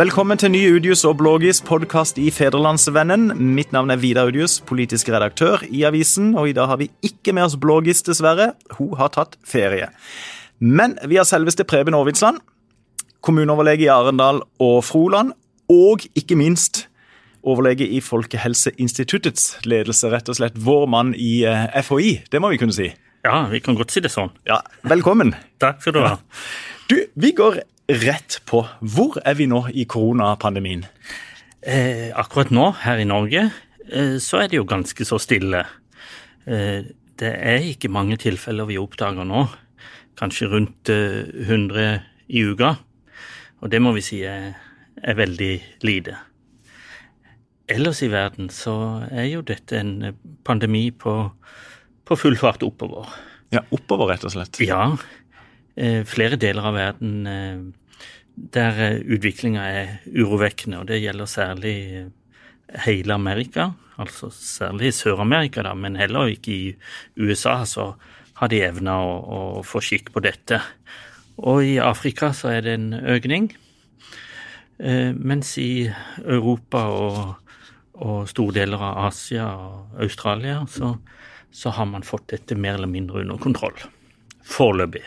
Velkommen til ny Udius og Blågis podkast i Federlandsvennen. Mitt navn er Vidar Udius, politisk redaktør i avisen, og i dag har vi ikke med oss Blågis, dessverre. Hun har tatt ferie. Men vi har selveste Preben Aarvidsland, kommuneoverlege i Arendal og Froland, og ikke minst overlege i Folkehelseinstituttets ledelse, rett og slett vår mann i eh, FHI. Det må vi kunne si. Ja, vi kan godt si det sånn. Ja, Velkommen. Takk skal du ha. Du, vi går rett på. Hvor er vi nå i koronapandemien? Eh, akkurat nå, her i Norge, eh, så er det jo ganske så stille. Eh, det er ikke mange tilfeller vi oppdager nå. Kanskje rundt eh, 100 i uka. Og det må vi si er, er veldig lite. Ellers i verden så er jo dette en pandemi på, på full fart oppover. Ja, Oppover, rett og slett. Ja, eh, flere deler av verden eh, der eh, utviklinga er urovekkende, og det gjelder særlig eh, hele Amerika, altså særlig Sør-Amerika, da, men heller ikke i USA så har de evna å, å få skikk på dette. Og i Afrika så er det en økning, eh, mens i Europa og, og store deler av Asia og Australia så, så har man fått dette mer eller mindre under kontroll. Foreløpig.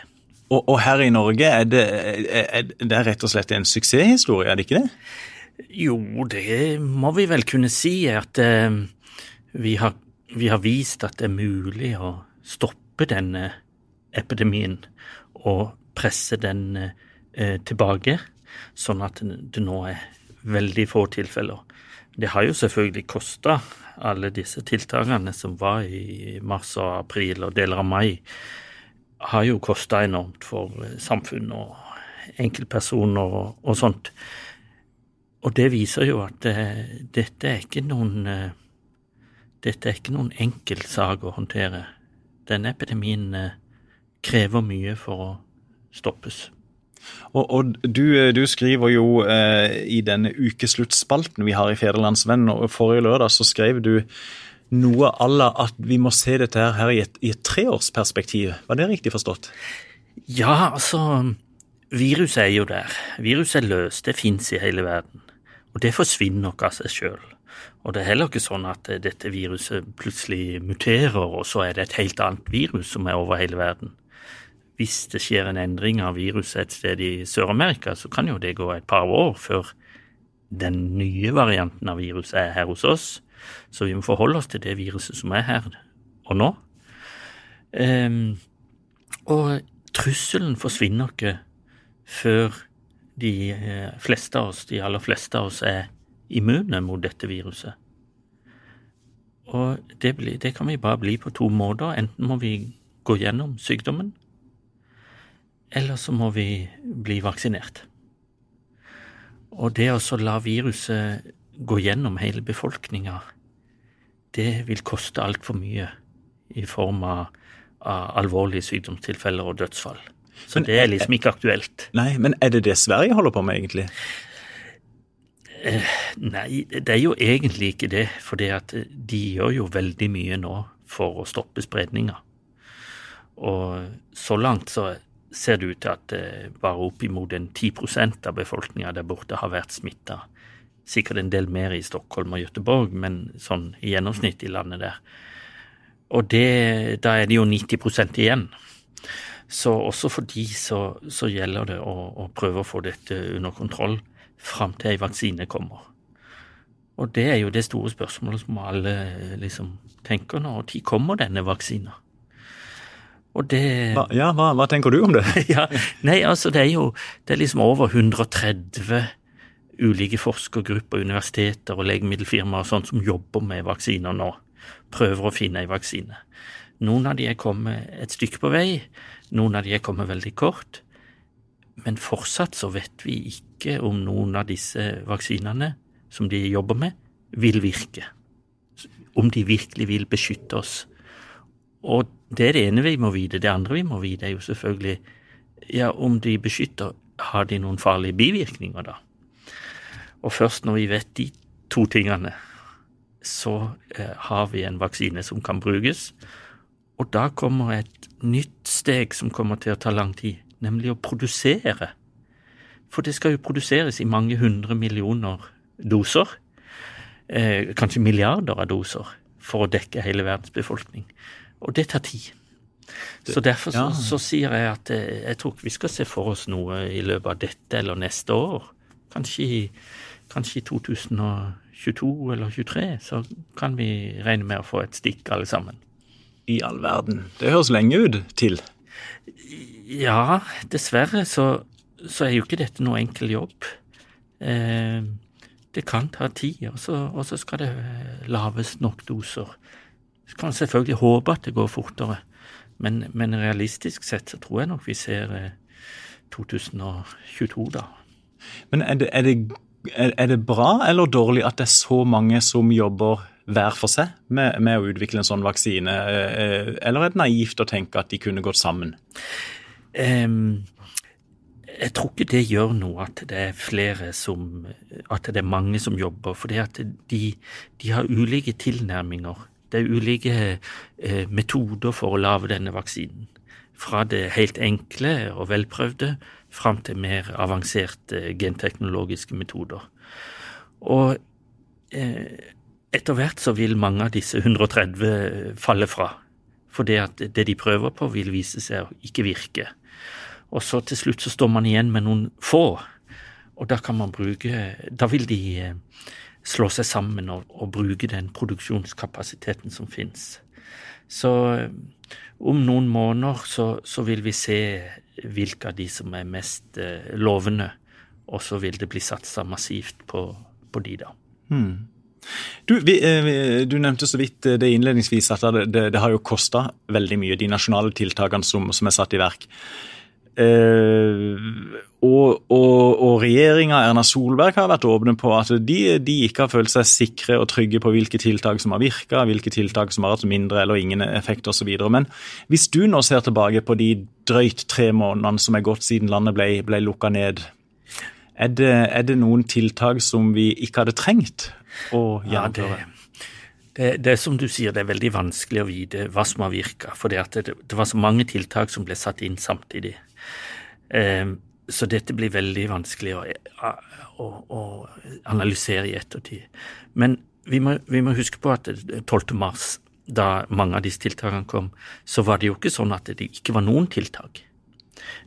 Og, og her i Norge er det, er det rett og slett en suksesshistorie, er det ikke det? Jo, det må vi vel kunne si, at eh, vi, har, vi har vist at det er mulig å stoppe denne epidemien og presse den eh, tilbake, sånn at det nå er veldig få tilfeller. Det har jo selvfølgelig kosta alle disse tiltakene som var i mars og april og deler av mai, har jo kosta enormt for eh, samfunn og enkeltpersoner og, og sånt. Og det viser jo at det, dette er ikke noen eh, Dette er ikke noen enkel sak å håndtere. Denne epidemien eh, krever mye for å stoppes. Og, og du, du skriver jo eh, i denne ukesluttspalten vi har i Federlandsvennen, og forrige lørdag så skrev du noe à la at vi må se dette her, i, et, i et treårsperspektiv. Var det riktig forstått? Ja, altså Viruset er jo der. Viruset er løst. Det fins i hele verden. Og det forsvinner nok av seg sjøl. Og det er heller ikke sånn at eh, dette viruset plutselig muterer, og så er det et helt annet virus som er over hele verden. Hvis det skjer en endring av viruset et sted i Sør-Amerika, så kan jo det gå et par år før den nye varianten av viruset er her hos oss. Så vi må forholde oss til det viruset som er her og nå. Um, og trusselen forsvinner ikke før de eh, fleste av oss, de aller fleste av oss, er immune mot dette viruset. Og det, blir, det kan vi bare bli på to måter. Enten må vi gå gjennom sykdommen, eller så må vi bli vaksinert. Og det å la viruset gå gjennom hele befolkninga, det vil koste altfor mye i form av, av alvorlige sykdomstilfeller og dødsfall. Så Men det er liksom ikke aktuelt. Nei, men er det det Sverige holder på med, egentlig? Eh, nei, det er jo egentlig ikke det. For de gjør jo veldig mye nå for å stoppe spredninga. Og så langt så ser det ut til at bare bare oppimot en 10% av befolkninga der borte har vært smitta. Sikkert en del mer i Stockholm og Göteborg, men sånn i gjennomsnitt i landet der. Og det, da er det jo 90% igjen. Så også for de så, så gjelder det å, å, prøve å få dette under kontroll fram til ei vaksine kommer. Og det er jo det store spørsmålet som alle liksom tenker nå. Når kommer denne vaksina? Og det Hva, ja, hva, hva, tenker du om det? ja, nei, altså det er jo det er liksom over 130 ulike forskergrupper, universiteter og legemiddelfirmaer og sånt som jobber med vaksiner nå. Prøver å finne ei vaksine. Noen av de er kommet et stykke på vei, noen av de er kommet veldig kort. Men fortsatt så vet vi ikke om noen av disse vaksinene som de jobber med, vil virke. Om de virkelig vil beskytte oss. Og det er det ene vi må vite. Det andre vi må vite, er jo selvfølgelig ja, om de beskytter, har de noen farlige bivirkninger da? Og først når vi vet de to tingene, så eh, har vi en vaksine som kan brukes. Og da kommer et nytt steg som kommer til å ta lang tid, nemlig å produsere. For det skal jo produseres i mange hundre millioner doser. Eh, kanskje milliarder av doser for å dekke hele verdens befolkning. Og det tar tid. Så derfor så, så sier jeg at eh, jeg tror ikke vi skal se for oss noe i løpet av dette eller neste år. Kanskje i, kanskje i 2022 eller 2023 så kan vi regne med å få et stikk alle sammen. I all verden. Det høres lenge ut til. Ja, dessverre så, så er jo ikke dette noe enkel jobb. Eh, det kan ta tid, og så, og så skal det eh, laves nok doser. Så kan selvfølgelig håpe at det går fortere, men, men realistisk sett så tror jeg nok vi ser eh, 2022, da. Men er det, er, det, er det bra eller dårlig at det er så mange som jobber hver for seg med, med å utvikle en sånn vaksine? Eh, Eller er det naivt å tenke at de kunne gått sammen? Um, jeg tror ikke det gjør noe at det er flere som At det er mange som jobber, for de, de har ulike tilnærminger. Det er ulike eh, metoder for å lage denne vaksinen. Fra det helt enkle og velprøvde fram til mer avanserte genteknologiske metoder. Og eh, etter hvert så vil mange av disse 130 falle fra. For det at det de prøver på, vil vise seg å ikke virke. Og så til slutt så står man igjen med noen få, og da kan man bruke Da vil de eh, slå seg sammen og, og bruke den produksjonskapasiteten som finnes. Så eh, om noen måneder så, så vil vi se hvilke av de som er mest eh, lovende, og så vil det bli satsa massivt på, på de, da. Du, vi, eh, du nevnte så vidt eh, det innledningsvis at det, det, det har jo kosta veldig mye, de nasjonale tiltakene som, som er satt i verk. Eh, og og, og regjeringa, Erna Solberg, har vært åpne på at de, de ikke har følt seg sikre og trygge på hvilke tiltak som har virka, hvilke tiltak som har hatt mindre eller ingen effekt osv. Men hvis du nå ser tilbake på de drøyt tre månedene som er gått siden landet ble, ble lukka ned, er det, er det noen tiltak som vi ikke hadde trengt å Ja, det, det, det er som du sier, det er veldig vanskelig å vite hva som har virka. For det, det var så mange tiltak som ble satt inn samtidig. Eh, så dette blir veldig vanskelig å, å, å analysere i ettertid. Men vi må, vi må huske på at 12. mars, da mange av disse tiltakene kom, så var det jo ikke sånn at det ikke var noen tiltak.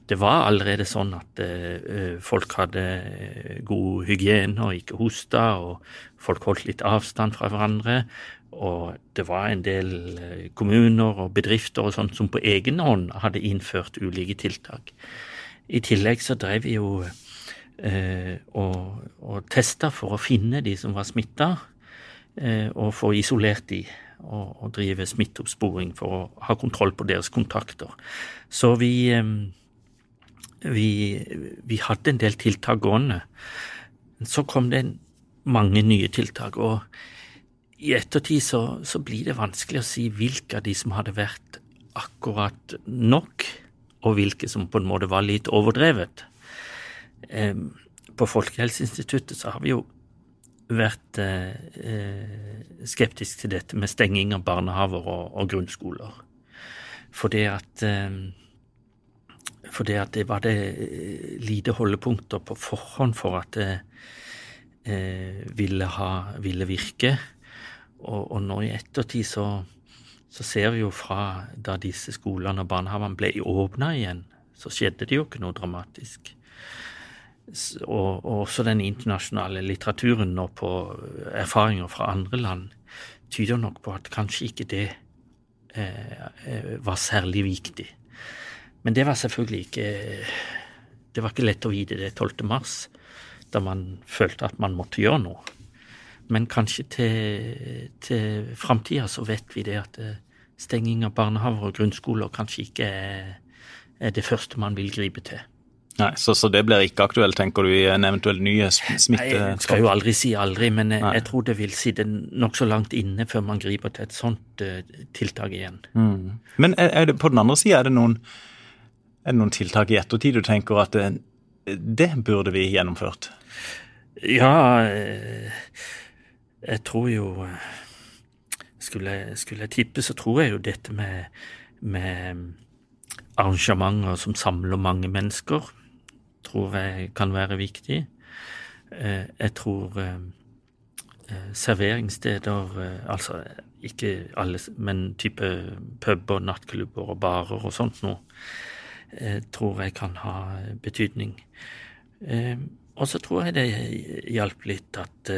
Det var allerede sånn at eh, folk hadde eh, god hygiene og ikke hosta, og folk holdt litt avstand fra hverandre. Og det var en del eh, kommuner og bedrifter og sånt som på egen hånd hadde innført ulike tiltak. I tillegg så drev vi jo eh, og, og testa for å finne de som var smitta, eh, og få isolert de. Og, og drive smitteoppsporing for å ha kontroll på deres kontakter. Så vi eh, vi, vi hadde en del tiltak gående. Så kom det mange nye tiltak, og i ettertid så, så blir det vanskelig å si hvilke av de som hadde vært akkurat nok, og hvilke som på en måte var litt overdrevet. Eh, på Folkehelseinstituttet så har vi jo vært eh, skeptisk til dette med stenging av barnehaver og, grunnskoler. Fordi at fordi at det var det lite holdepunkter på forhånd for at det eh, ville, ha, ville virke. Og, og nå i ettertid så, så ser vi jo fra da disse skolene og barnehagene ble åpna igjen, så skjedde det jo ikke noe dramatisk. Og, og også den internasjonale litteraturen nå på erfaringer fra andre land tyder nok på at kanskje ikke det eh, eh, var særlig viktig. Men det var selvfølgelig ikke Det var ikke lett å vite det 12. mars, da man følte at man måtte gjøre noe. Men kanskje til, til framtida så vet vi det at eh, stenging av barnehaver og grunnskoler kanskje ikke er, det første man vil gripe til. Nei, så, så det blir ikke aktuelt, tenker du, i en eventuell ny smitte? Nei, Jeg skal jo aldri si aldri, men jeg, Nei. jeg tror det vil sitte nokså langt inne før man griper til et sånt uh, tiltak igjen. Mm. Men det, på den andre sida, er, er det noen tiltak i ettertid du tenker at det, det burde vi gjennomført? Ja, eh, jeg tror jo eh, skulle, skulle jeg tippe, så tror jeg jo dette med, med arrangementer som samler mange mennesker, tror jeg kan være viktig. Eh, jeg tror eh, serveringssteder, altså ikke alle, men type puber, nattklubber og barer og sånt noe, tror jeg kan ha betydning. Og så tror jeg det hjalp litt at,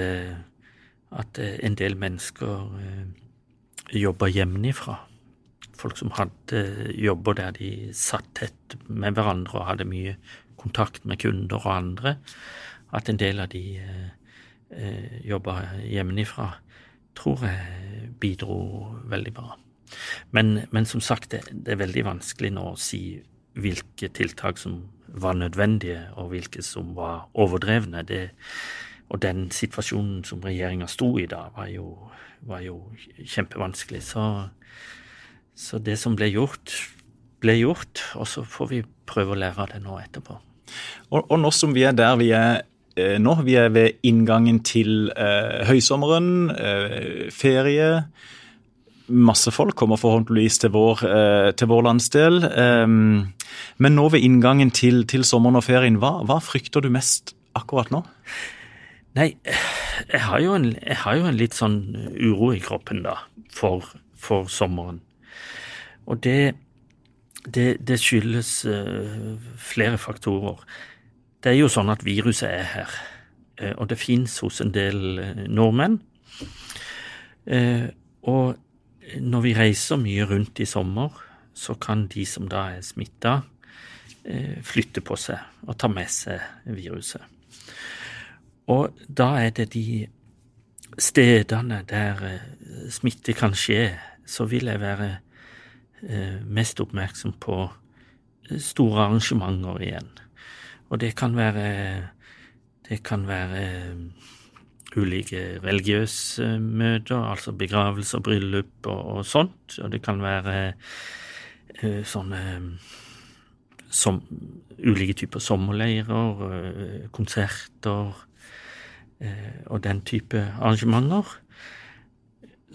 at en del mennesker jobber hjemmefra. Folk som hadde jobber der de satt tett med hverandre og hadde mye kontakt med kunder og andre at en del av de eh, eh jobba hjemmefra, tror jeg bidro veldig bra. Men, men som sagt, det, det, er veldig vanskelig nå å si hvilke tiltak som var nødvendige, og hvilke som var overdrevne. Det, og den situasjonen som regjeringa sto i da, var jo, var jo kjempevanskelig. Så, så det som ble gjort, ble gjort, og så får vi prøve å lære av det nå etterpå. Og, og nå som vi er der vi er Eh, nå. Vi er ved inngangen til eh, høysommeren, eh, ferie. Masse folk kommer forhåpentligvis til vår, eh, til vår landsdel. Ehm, men nå ved inngangen til, til sommeren og ferien, hva, hva, frykter du mest akkurat nå? Nei, jeg har jo en, har jo en litt sånn uro i kroppen, da, for, for sommeren. Og det, det, det skyldes uh, flere faktorer. Det er jo sånn at viruset er her, uh, og det fins hos en del uh, nordmenn. Og når vi reiser mye rundt i sommer, så kan de som da er smitta, flytte på seg og ta med seg viruset. Og da er det de stedene der smitte kan skje, så vil jeg være mest oppmerksom på store arrangementer igjen. Og det kan være Det kan være ulike religiøse møter, altså begravelse bryllup og, og, sånt. Og det kan være sånne som, ulike typer sommerleirer, konserter og den type arrangementer.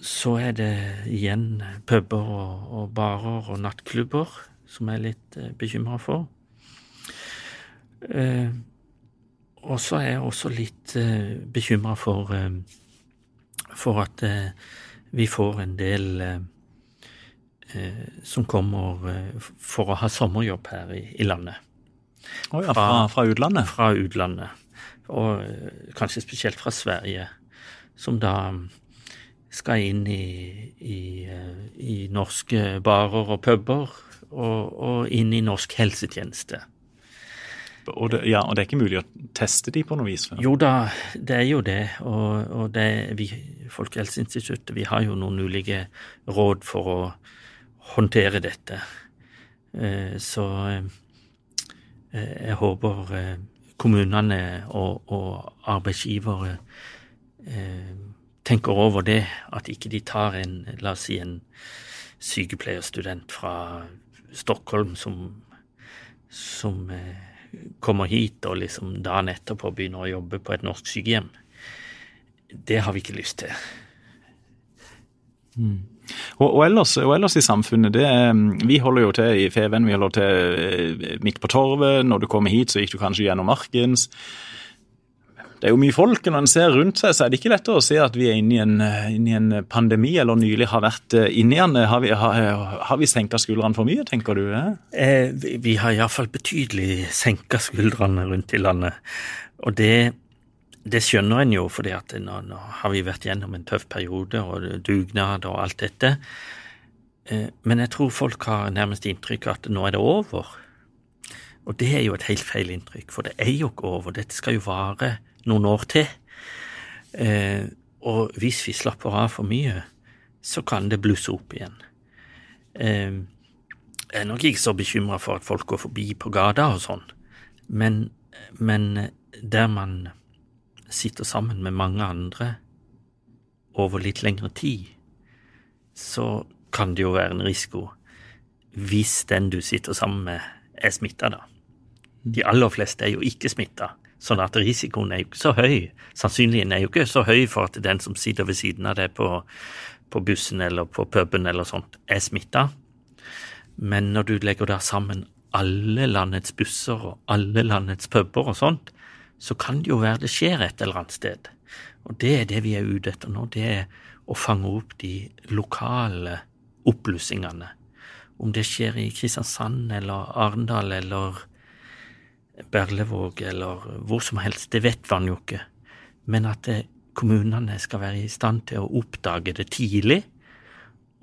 Så er det igjen puber og, og barer og nattklubber som jeg er litt uh, bekymra for. Eh, og så er jeg også litt eh, bekymra for, eh, for at eh, vi får en del eh, eh, som kommer eh, for å ha sommerjobb her i, i landet. Oh ja, fra, fra, utlandet? Fra utlandet. Og kanskje spesielt fra Sverige, som da skal inn i, i, i norske barer og puber, og, og inn i norsk helsetjeneste. Og det, ja, og det er ikke mulig å teste de på noe vis? Jo da, det er jo det. Og, og det, vi, Folkehelseinstituttet vi har jo noen ulike råd for å håndtere dette. Eh, så eh, jeg håper eh, kommunene og, og arbeidsgivere tenker over det, at ikke de tar en, la oss si, en sykepleierstudent fra Stockholm som, som kommer hit og liksom dagen etterpå begynner å jobbe på et norsk sykehjem. Det har vi ikke lyst til. Mm. Og, og, ellers, og, ellers, i samfunnet, det, vi holder jo til i Feven, vi holder til eh, midt på torvet. Når du kommer hit, så gikk du kanskje gjennom Markens det er jo mye folk. Når en ser rundt seg, så er det ikke lettere å se at vi er inne i en, inne i en pandemi, eller nylig har vært eh, inne i den. Har vi, har, har vi senka skuldrene for mye, tenker du? Eh, vi har iallfall betydelig senka skuldrene rundt i landet. Og det, det skjønner en jo, for nå, nå, har vi vært gjennom en tøff periode, og dugnad og alt dette. Eh, men jeg tror folk har nærmest inntrykk av at nå er det over. Og det er jo et helt feil inntrykk, for det er jo ikke over. Dette skal jo vare noen år til. Eh, og hvis vi slapper av for mye, så kan det blusse opp igjen. Eh, jeg er nok ikke så bekymra for at folk går forbi på gata og sånn, men, men der man sitter sammen med mange andre over litt lengre tid, så kan det jo være en risiko hvis den du sitter sammen med, er smitta, da. De aller fleste er jo ikke smitta, Sånn at risikoen er jo ikke så høy. Sannsynligheten er jo ikke så høy for at den som sitter ved siden av deg på, på bussen eller på puben eller sånt, er smitta. Men når du legger da sammen alle landets busser og alle landets puber og sånt, så kan det jo være det skjer et eller annet sted. Og det er det vi er ute etter nå. Det er å fange opp de lokale oppblussingene. Om det skjer i Kristiansand eller Arendal eller Berlevåg eller hvor som helst, det vet man jo ikke. Men at det, kommunene skal være i stand til å oppdage det tidlig,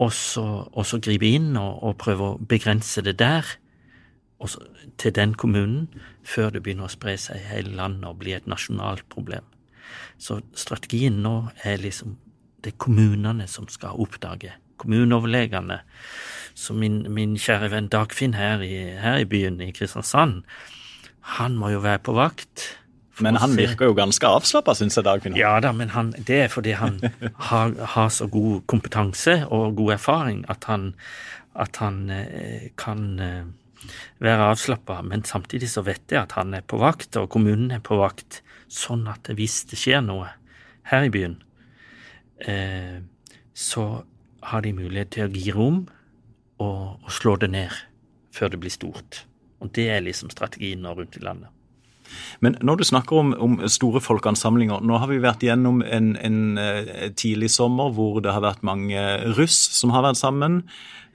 og så, og så gripe inn og, og, prøve å begrense det der, Og så, til den kommunen, før det begynner å spre seg i hele landet og bli et nasjonalt problem. Så strategien nå er liksom det er kommunene som skal oppdage. Kommuneoverlegene. Så min, min kjære venn Dagfinn her i, her i byen, i Kristiansand, han må jo være på vakt. Men han virker jo ganske avslappa, syns jeg, Dagfinn. Ja da, men han, det er fordi han har, har, så god kompetanse og god erfaring at han, at han eh, kan eh, være avslappa. Men samtidig så vet jeg at han er på vakt, og kommunen er på vakt, sånn at hvis det skjer noe her i byen, eh, så har de mulighet til å gi rom og, slå det ned før det blir stort. Og det er liksom strategien nå rundt i landet. Men når du snakker om, om, store folkeansamlinger Nå har vi vært gjennom en, en, eh, tidlig sommer hvor det har vært mange russ som har vært sammen.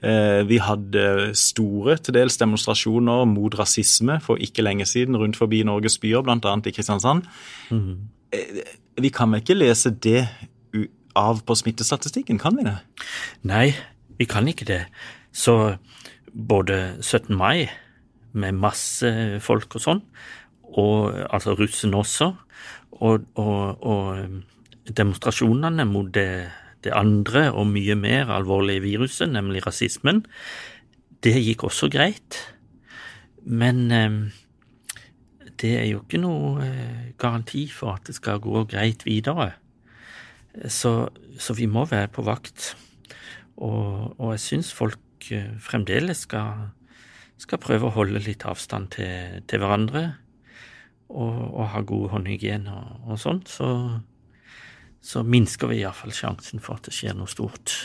Eh, vi hadde store til dels demonstrasjoner mot rasisme for ikke lenge siden rundt forbi Norges byer, bl.a. i Kristiansand. Mm. Vi kan vel ikke lese det av på smittestatistikken, kan vi det? Nei, vi kan ikke det. Så både 17. mai med masse folk og sånn, og altså russen også, og, og, og demonstrasjonene mot det, det, andre og mye mer alvorlige viruset, nemlig rasismen, det gikk også greit. Men eh, det er jo ikke noe eh, garanti for at det skal gå greit videre. Så, så vi må være på vakt. Og, og jeg syns folk eh, fremdeles skal skal prøve å holde litt avstand til, til hverandre og, og, ha god håndhygiene og, og sånt, så, så minsker vi iallfall sjansen for at det skjer noe stort.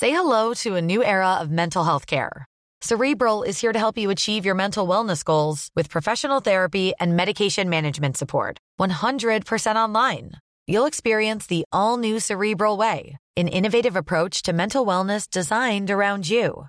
Say hello to a new era of mental health care. Cerebral is here to help you achieve your mental wellness goals with professional therapy and medication management support. 100% online. You'll experience the all new Cerebral Way, an innovative approach to mental wellness designed around you.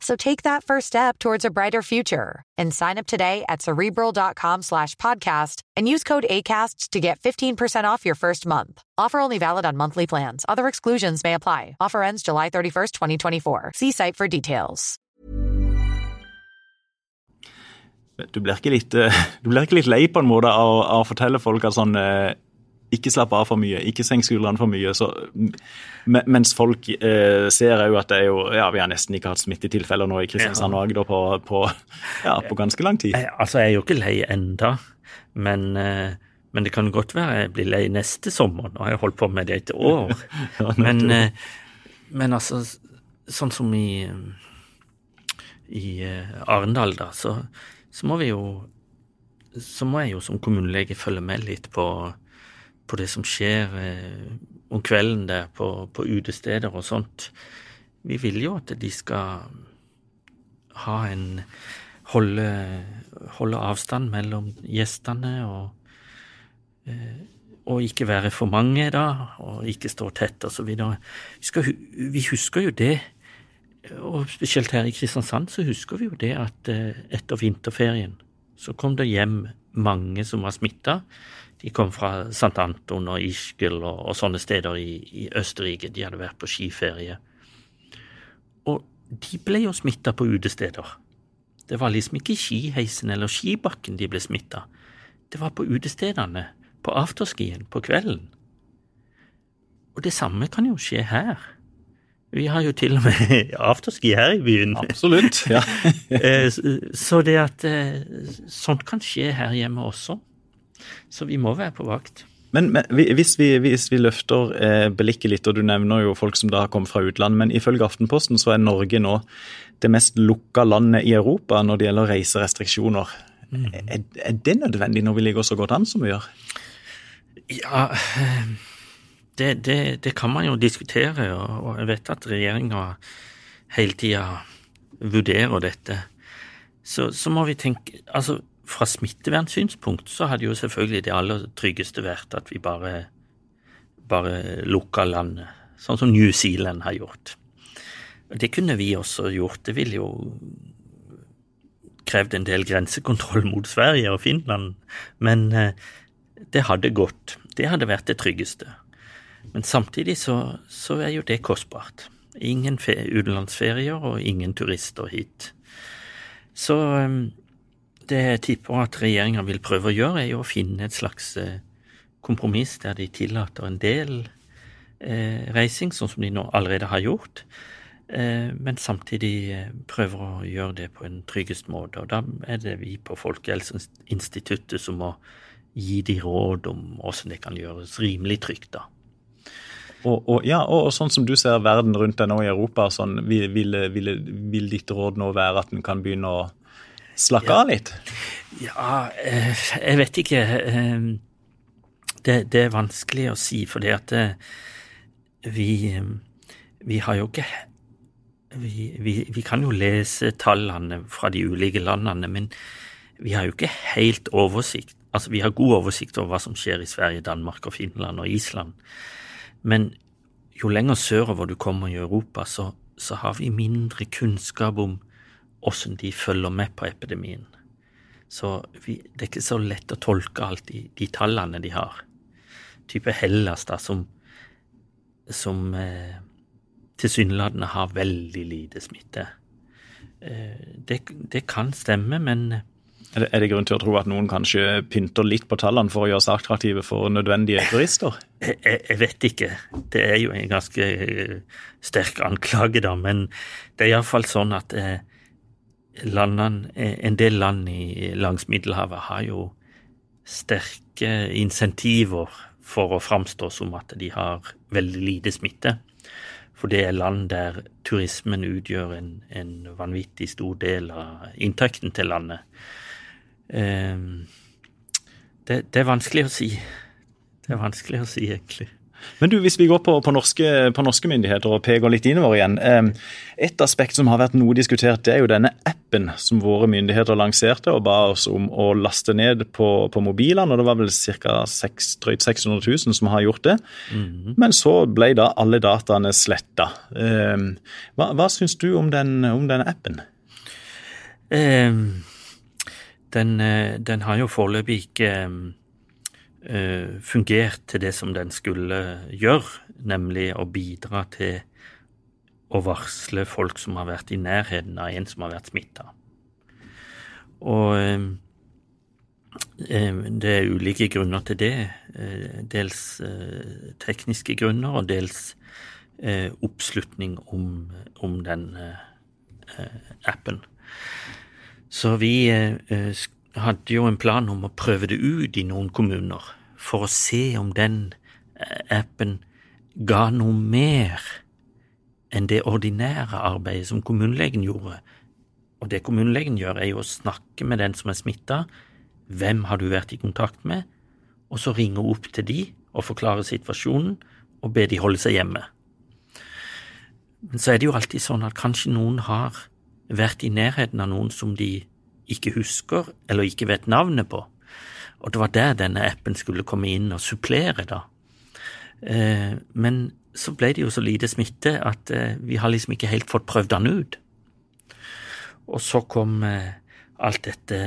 So take that first step towards a brighter future and sign up today at cerebral.com slash podcast and use code ACasts to get 15% off your first month. Offer only valid on monthly plans. Other exclusions may apply. Offer ends July 31st, 2024. See site for details. Du blir ikke litt, eh, du blir ikke litt lei på en måte av, av å fortelle folk at sånn eh, ikke slapp av for mye, ikke senk skuldrene for mye. Så, mens folk eh, ser jo at det er jo, ja, vi har nesten ikke hatt smittetilfeller nå i Kristiansand og Agder på, på, ja, på, ganske lang tid. Jeg, altså, jeg er jo ikke lei enda, men, eh, men det kan godt være jeg blir lei neste sommer. Nå har jeg holdt på med det et år. ja, men, eh, men, altså, sånn som i, i uh, Arendal, da, så, så må vi jo så må jeg jo som kommunelege følge med litt på på det som skjer eh, om kvelden der på, på, utesteder og sånt. Vi vil jo at de skal ha en holde, holde avstand mellom gjestene og eh, og ikke være for mange, da, og ikke stå tett, og så videre. Vi, vi husker jo det, og spesielt her i Kristiansand så husker vi jo det at eh, etter vinterferien så kom det hjem mange som var smitta. De kom fra St. Anton og Ischgl og, og sånne steder i, i, Østerrike. De hadde vært på skiferie. Og de ble jo smitta på utesteder. Det var liksom ikke skiheisen eller skibakken de ble smitta. Det var på utestedene, på afterskien, på kvelden. Og det samme kan jo skje her. Vi har jo til og med afterski her i byen. Absolutt, ja. Eh, så det at eh, sånt kan skje her hjemme også. Så vi må være på vakt. Men, men hvis, vi, hvis, vi, løfter eh, blikket litt, og du nevner jo folk som da har kommet fra utlandet, men ifølge Aftenposten så er Norge nå det mest lukka landet i Europa når det gjelder reiserestriksjoner. Mm. Er, er, det nødvendig når vi ligger så godt an som vi gjør? Ja, det, det, det kan man jo diskutere, og jeg vet at regjeringa hele tida vurderer dette. Så, så må vi tenke Altså, fra smittevernsynspunkt så hadde jo selvfølgelig det aller tryggeste vært at vi bare, bare lukka landet, sånn som New Zealand har gjort. Det kunne vi også gjort. Det ville jo krevd en del grensekontroll mot Sverige og Finland, men eh, det hadde gått. Det hadde vært det tryggeste. Men samtidig så, så er jo det kostbart. Ingen utenlandsferier og ingen turister hit. Så eh, det jeg tipper at regjeringa vil prøve å gjøre, er å finne et slags eh, kompromiss der de tillater en del eh, reising, sånn som de nå allerede har gjort, eh, men samtidig eh, prøver å gjøre det på en tryggest måte. Og da er det vi på Folkehelseinstituttet som må gi de råd om hvordan det kan gjøres rimelig trygt, da. Og, og, ja, og, og, sånn som du ser verden rundt deg nå i Europa, sånn, vil, vil, vil, vil ditt råd nå være at en kan begynne å slakke ja. av litt? Ja, eh, jeg vet ikke. Eh, det, det er vanskelig å si, fordi at eh, vi, vi har jo ikke vi, vi, vi, kan jo lese tallene fra de ulike landene, men vi har jo ikke helt oversikt. Altså, vi har god oversikt over hva som skjer i Sverige, Danmark og Finland og Island. Men jo lenger sørover du kommer i Europa, så, så har vi mindre kunnskap om åssen de følger med på epidemien. Så vi, det er ikke så lett å tolke alltid de tallene de har. Type Hellas, da, som, som eh, tilsynelatende har veldig lite smitte. Eh, det, det, kan stemme, men er det, er det, grunn til å tro at noen kanskje pynter litt på tallene for å gjøre seg attraktive for nødvendige turister? Jeg, jeg, jeg, vet ikke. Det er jo en ganske eh, sterk anklage, da. Men det er iallfall sånn at eh, landene, en del land i, langs Middelhavet har jo sterke insentiver for å framstå som at de har veldig lite smitte. For det er land der turismen utgjør en, en vanvittig stor del av inntekten til landet. Um, det, det, er vanskelig å si. Det er vanskelig å si, egentlig. Men du, hvis vi går på, på, norske, på norske, myndigheter og peker litt innover igjen. Eh, et aspekt som har vært noe diskutert, det er jo denne appen som våre myndigheter lanserte og ba oss om å laste ned på, på mobilene. og Det var vel ca. 600 000 som har gjort det. Mm -hmm. Men så ble da alle dataene sletta. Eh, hva, hva syns du om den, om denne appen? Um, den, den, har jo foreløpig ikke um Eh, fungert til det som den skulle gjøre, nemlig å bidra til å varsle folk som har vært i nærheten av en som har vært smitta. Og eh, eh, det er ulike grunner til det. Dels tekniske grunner, og dels oppslutning om, om den appen. Så vi hadde jo en plan om å prøve det ut i noen kommuner, for å se om den eh, appen ga noe mer enn det ordinære arbeidet som kommunelegen gjorde. Og det kommunelegen gjør, er jo å snakke med den som er smitta, hvem har du vært i kontakt med, og så ringe opp til de og forklare situasjonen og be de holde seg hjemme. Men så er det jo alltid sånn at kanskje noen har vært i nærheten av noen som de ikke husker eller ikke vet navnet på. Og det var der denne appen skulle komme inn og supplere, da. Eh, men så ble det jo så lite smitte at eh, vi har liksom ikke helt fått prøvd den ut. Og så kom eh, alt dette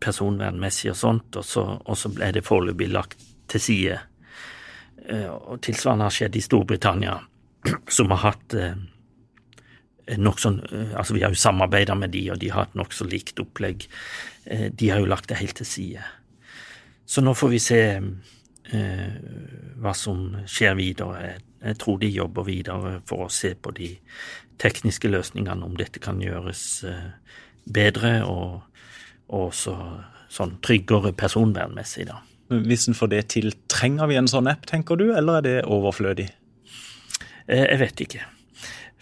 personvernmessig og sånt, og så, og så ble det foreløpig lagt til side. Og tilsvarende har skjedd i Storbritannia, som har hatt Eh, nokså eh, Altså, vi har jo samarbeida med de, og de har et nokså likt opplegg. Eh, de har jo lagt det helt til side. Så nå får vi se eh, hva som skjer videre. Jeg, tror de jobber videre for å se på de tekniske løsningene, om dette kan gjøres bedre og, og også sånn tryggere personvernmessig, da. hvis en får det til. Trenger vi en sånn app, tenker du, eller er det overflødig? Eh, jeg vet ikke.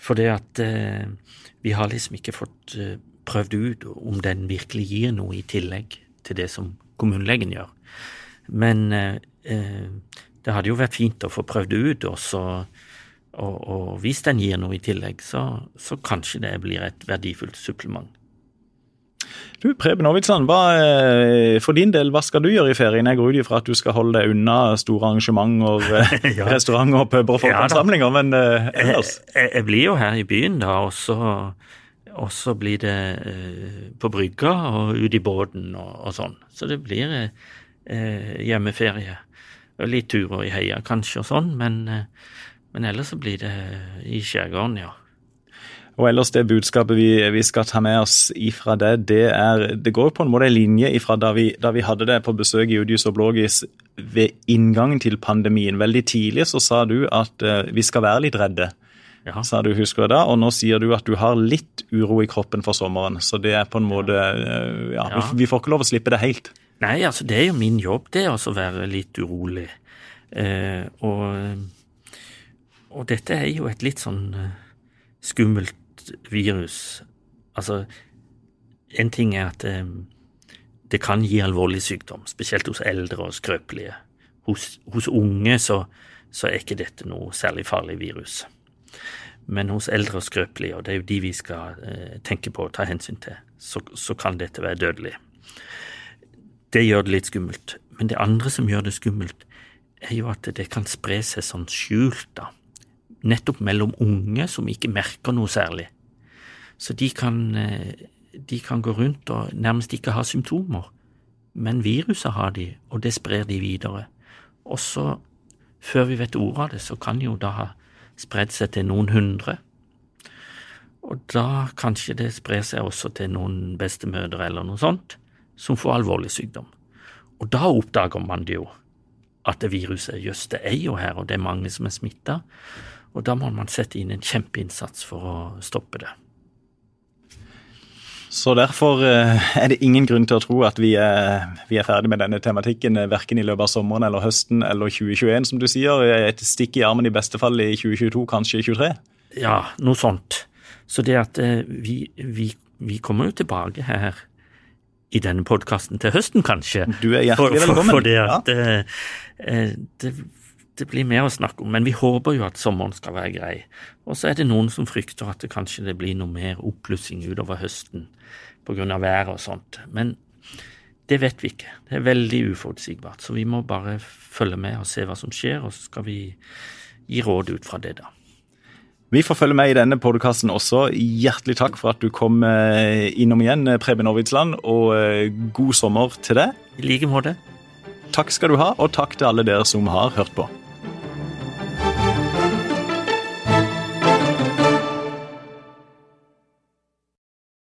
For det at eh, vi har liksom ikke fått eh, prøvd ut om den virkelig gir noe i tillegg til det som kommunelegen gjør. Men eh, eh, det hadde jo vært fint å få prøvd ut, og, og, og hvis den gir noe i tillegg, så, så kanskje det blir et verdifullt supplement. Du, Preben Aavitsland, eh, for din del, hva skal du gjøre i ferien? Jeg går ut ifra at du skal holde deg unna store arrangementer, eh, ja. restauranter, puber og folkeansamlinger, ja, men eh, ellers? Jeg, jeg, blir jo her i byen, da, og så, og så blir det eh, på brygga og ut i båten og, og sånn. Så det blir eh, hjemmeferie. Og litt turer i heia kanskje og sånn, men, men ellers så blir det i skjærgården, ja. Og ellers det budskapet vi, vi, skal ta med oss ifra det, det, er, det går på en måte en linje ifra da vi, da vi hadde det på besøk i Udius og Blågis ved inngangen til pandemien. Veldig tidlig så sa du at uh, vi skal være litt redde. Ja. sa du, husker jeg da, Og nå sier du at du har litt uro i kroppen for sommeren. Så det er på en måte uh, ja, ja. Vi, vi, får ikke lov å slippe det helt. Nei, altså det er jo min jobb, det er å være litt urolig. Uh, og, og, dette er jo et litt sånn skummelt virus Altså, en ting er at eh, det kan gi alvorlig sykdom, spesielt hos eldre og skrøpelige. Hos, hos unge så, så, er ikke dette noe særlig farlig virus. Men hos eldre og skrøpelige, og det er jo de vi skal eh, tenke på og ta hensyn til, så, så kan dette være dødelig. Det gjør det litt skummelt. Men det andre som gjør det skummelt, er jo at det kan spre seg sånn skjult, da nettopp mellom unge som ikke merker noe særlig. Så de kan, eh, de kan gå rundt og nærmest ikke ha symptomer, men viruset har de, og det sprer de videre. Og så, før vi vet ordet av det, så kan jo da ha spredd seg til noen hundre. Og da kanskje det sprer seg også til noen bestemødre eller noe sånt, som får alvorlig sykdom. Og da oppdager man det jo, at det viruset jøss, det er jo her, og det er mange som er smitta. Og da må man sette inn en kjempeinnsats for å stoppe det. Så derfor eh, er det ingen grunn til å tro at vi er, vi er ferdig med denne tematikken eh, verken i løpet av sommeren eller høsten eller 2021, som du sier. Et stikk i armen i beste fall i 2022, kanskje i 2023? Ja, noe sånt. Så det at eh, vi, vi, vi kommer jo tilbake her i denne podkasten til høsten, kanskje. Du er hjertelig velkommen. For, for, for det at ja. det, det det blir mer å snakke om, men vi håper jo at sommeren skal være grei. Og så er det noen som frykter at det kanskje det blir noe mer oppblussing utover høsten pga. været og sånt. Men det vet vi ikke. Det er veldig uforutsigbart. Så vi må bare følge med og se hva som skjer, og så skal vi gi råd ut fra det, da. Vi får følge med i denne podkasten også. Hjertelig takk for at du kom eh, innom igjen, Preben Aarvidsland, og eh, god sommer til deg. I like måte. Takk skal du ha, og takk til alle dere som har hørt på.